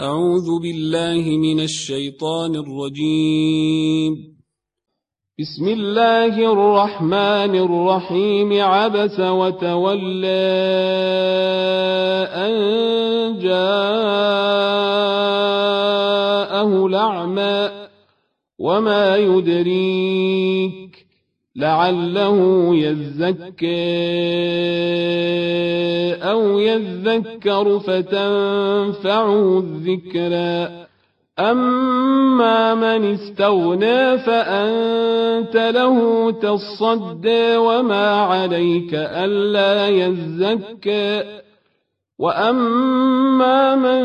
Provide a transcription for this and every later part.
أعوذ بالله من الشيطان الرجيم. بسم الله الرحمن الرحيم. عبس وتولى أن جاءه الأعمى وما يدريك لعله يزكى أو يذكر فتنفعه الذكرى أما من استغنى فأنت له تصدى وما عليك ألا يزكى وأما من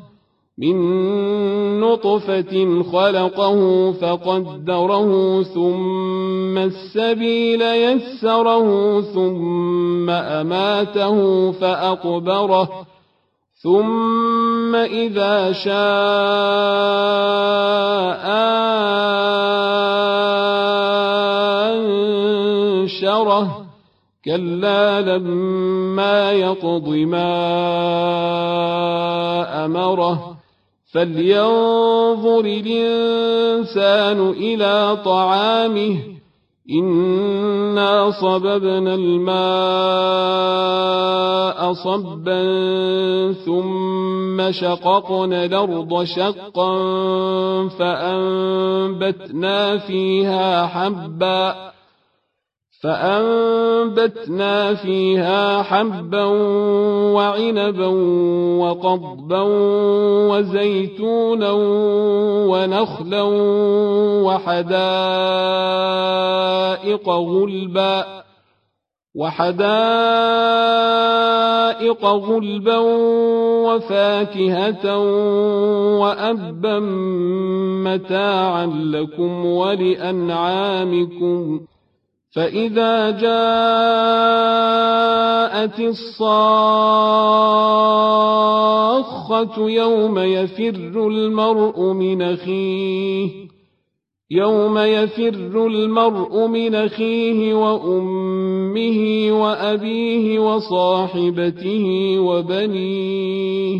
من نطفة خلقه فقدره ثم السبيل يسره ثم أماته فأقبره ثم إذا شاء أنشره كلا لما يقض ما أمره فلينظر الإنسان إلى طعامه. إنا صببنا الماء صبا ثم شققنا الأرض شقا فأنبتنا فيها حبًّا فأنبتنا فيها حبا وعنبا وقضبا وزيتونا ونخلا وحدائق غلبا وحدائق غلبا وفاكهة وأبا متاعا لكم ولأنعامكم فإذا جاءت الصاخة يوم يفر المرء من أخيه يوم يفر المرء من أخيه وأمه وأبيه وصاحبته وبنيه